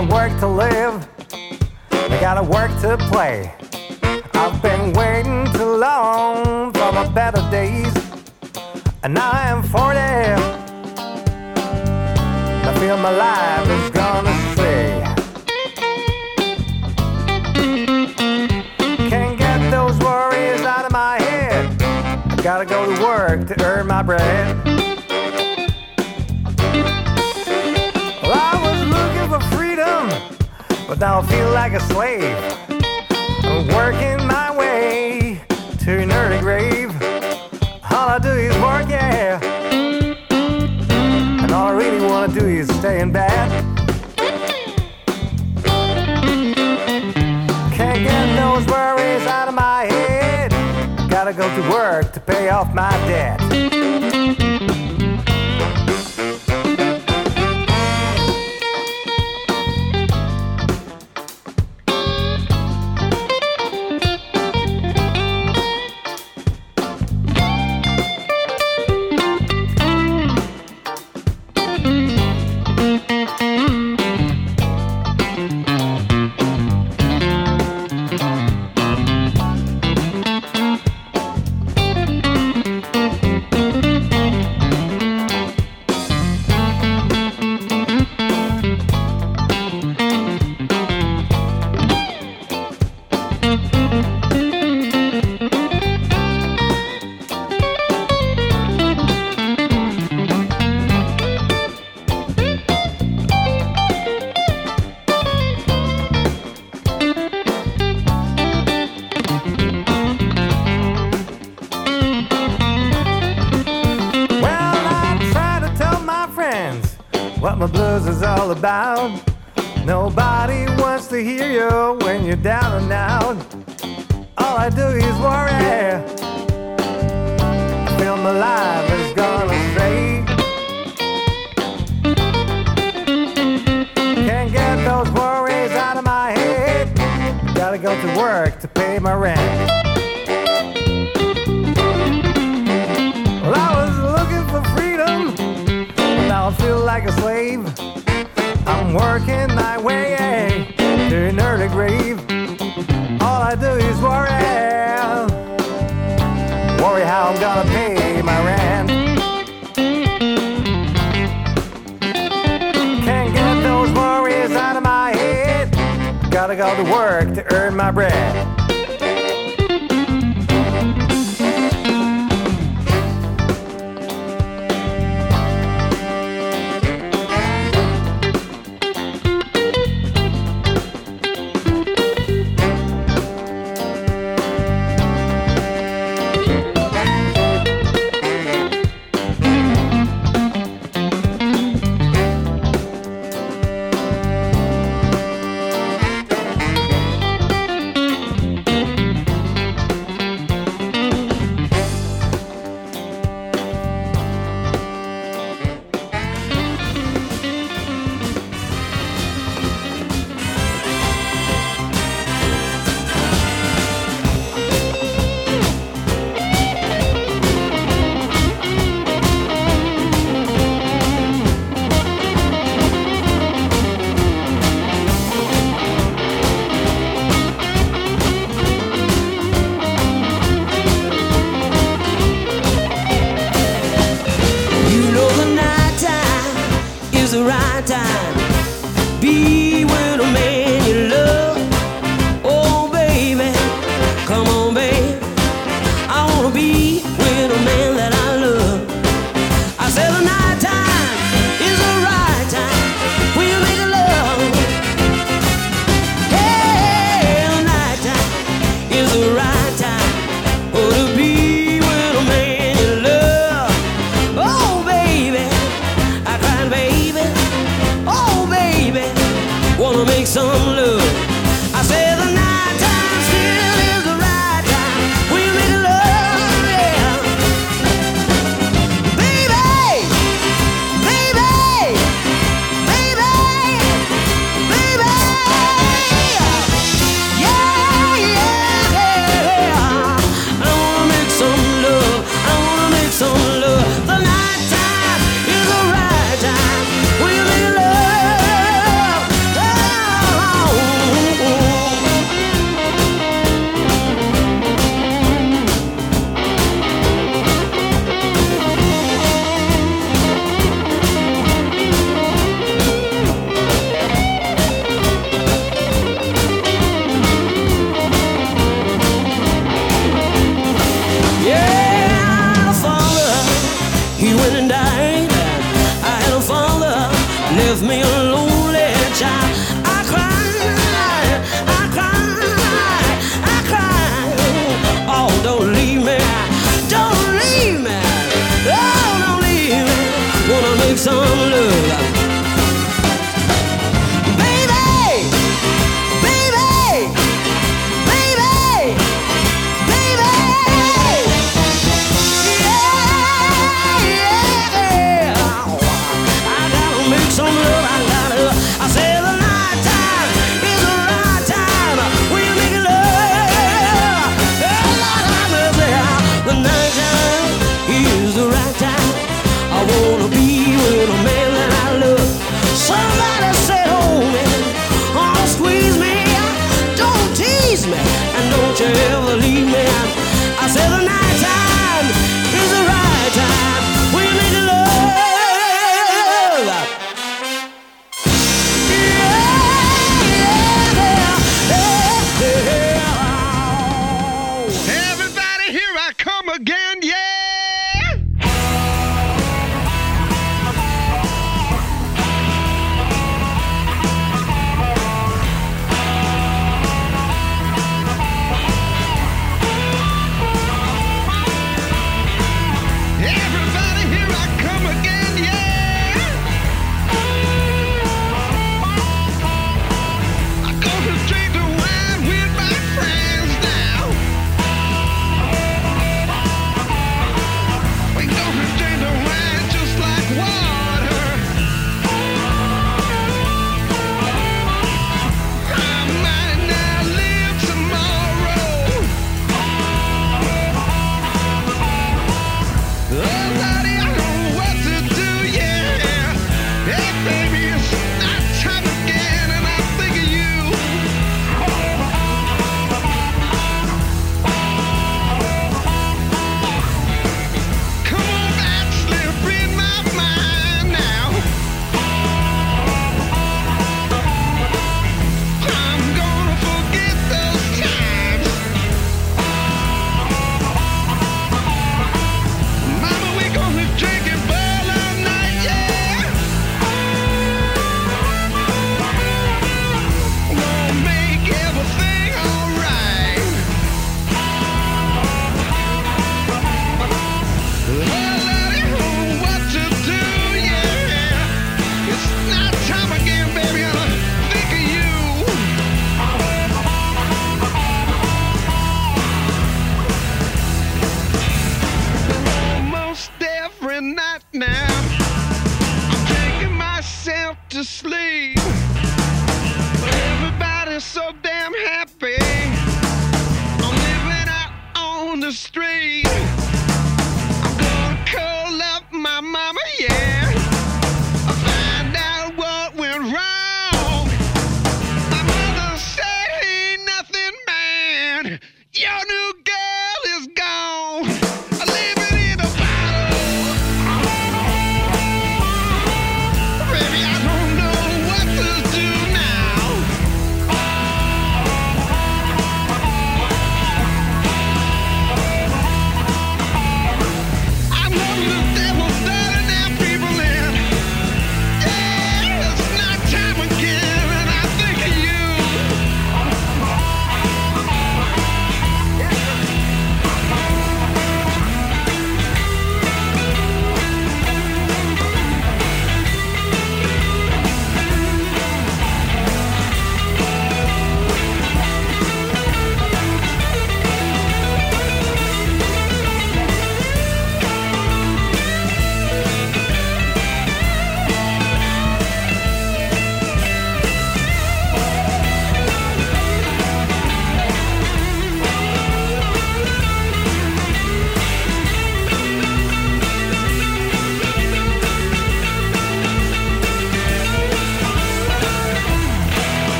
Gotta work to live. I gotta work to play. I've been waiting too long for my better days. And now I am 40. I feel my life is gone astray. Can't get those worries out of my head. I gotta go to work to earn my bread. But now I feel like a slave. I'm working my way to an early grave. All I do is work, yeah. And all I really wanna do is stay in bed. Can't get those worries out of my head. Gotta go to work to pay off my debt. My blues is all about. Nobody wants to hear you when you're down and out. All I do is worry. I feel my life has gone astray. Can't get those worries out of my head. Gotta go to work to pay my rent. Like a slave. I'm working my way to an early grave. All I do is worry, worry how I'm gonna pay my rent. Can't get those worries out of my head. Gotta go to work to earn my bread.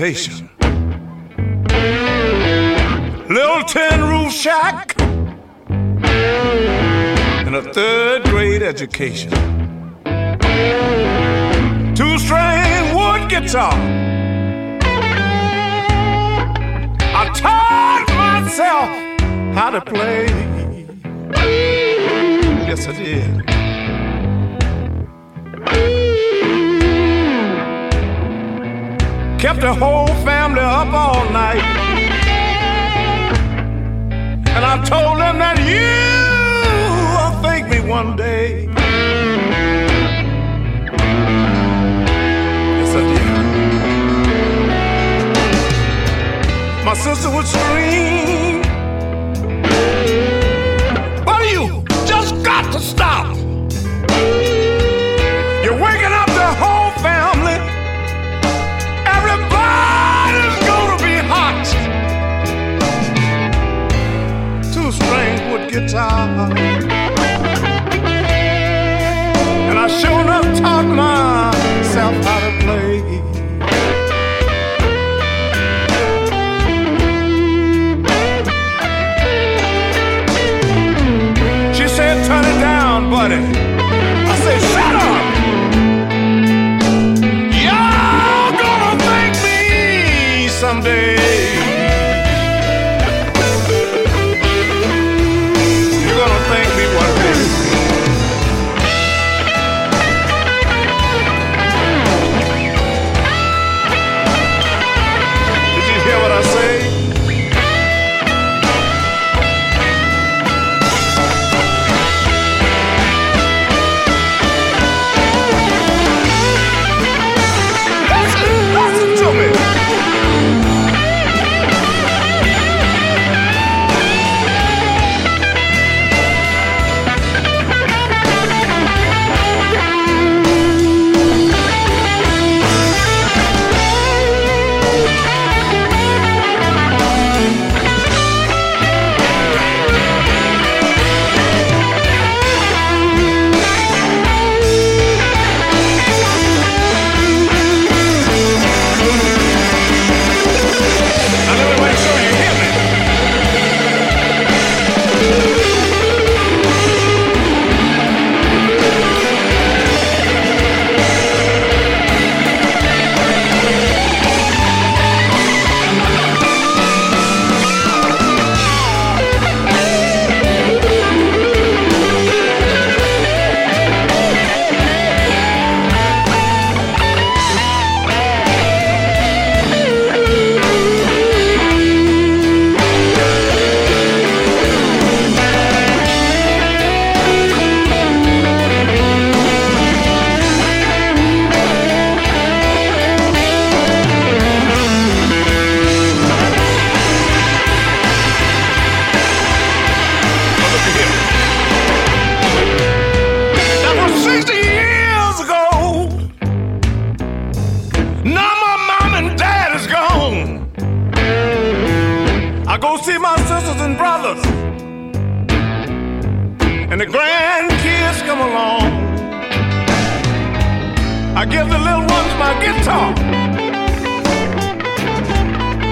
plantation. Little tin roof shack and a third grade education. Two string wood guitar. I taught myself how to play. Yes, I did. kept the whole family up all night. And I told them that you will thank me one day. Yes, I did. My sister would scream, But you just got to stop.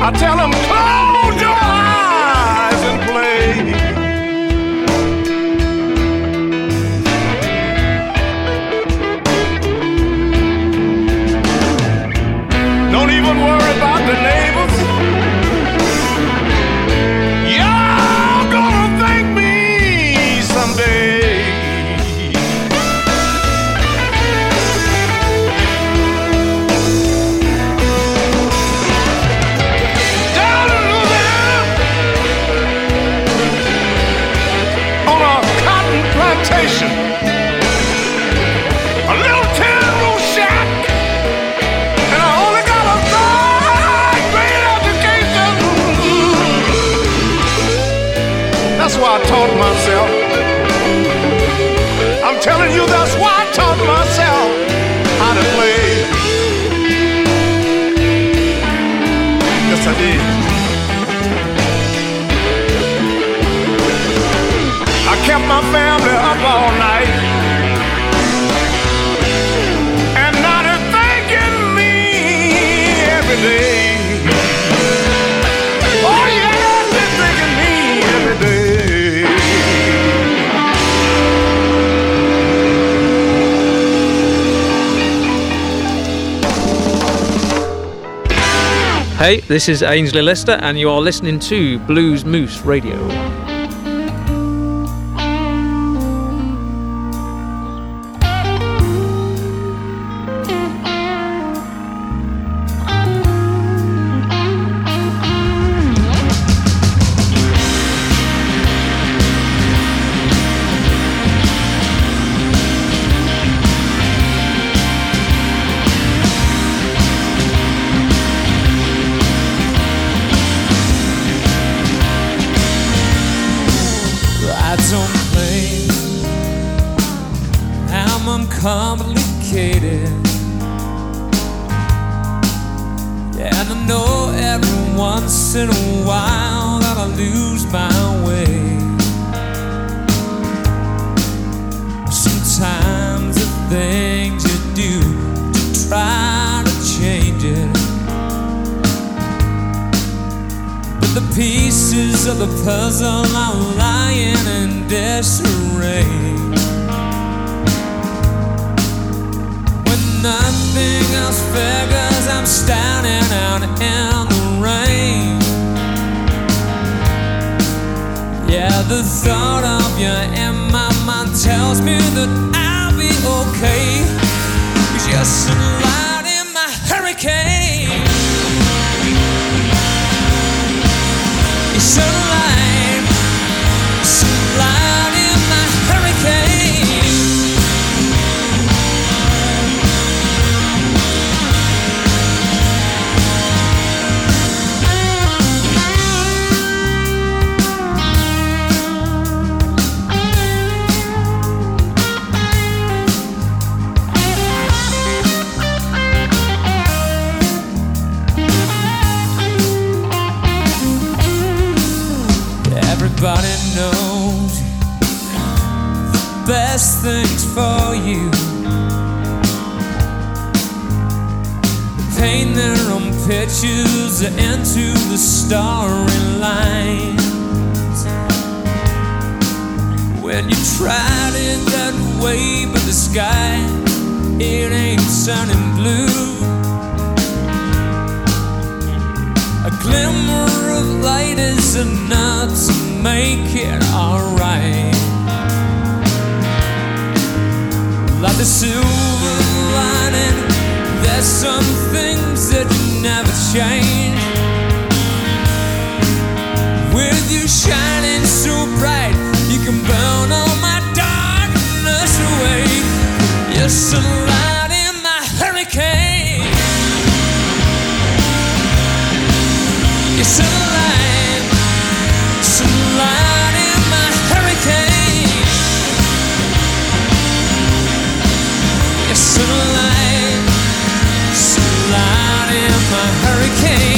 I tell them, close your eyes and play. Don't even worry taught myself. I'm telling you, that's Hey, this is Aynsley Lister, and you are listening to Blues Moose Radio. Paint their own pictures into the starry lines. When you tried it that way, but the sky it ain't turning blue. A glimmer of light is enough to make it alright. Like the silver lining, there's some things that never change. With you shining so bright, you can burn all my darkness away. In my hurricane. In my hurricane.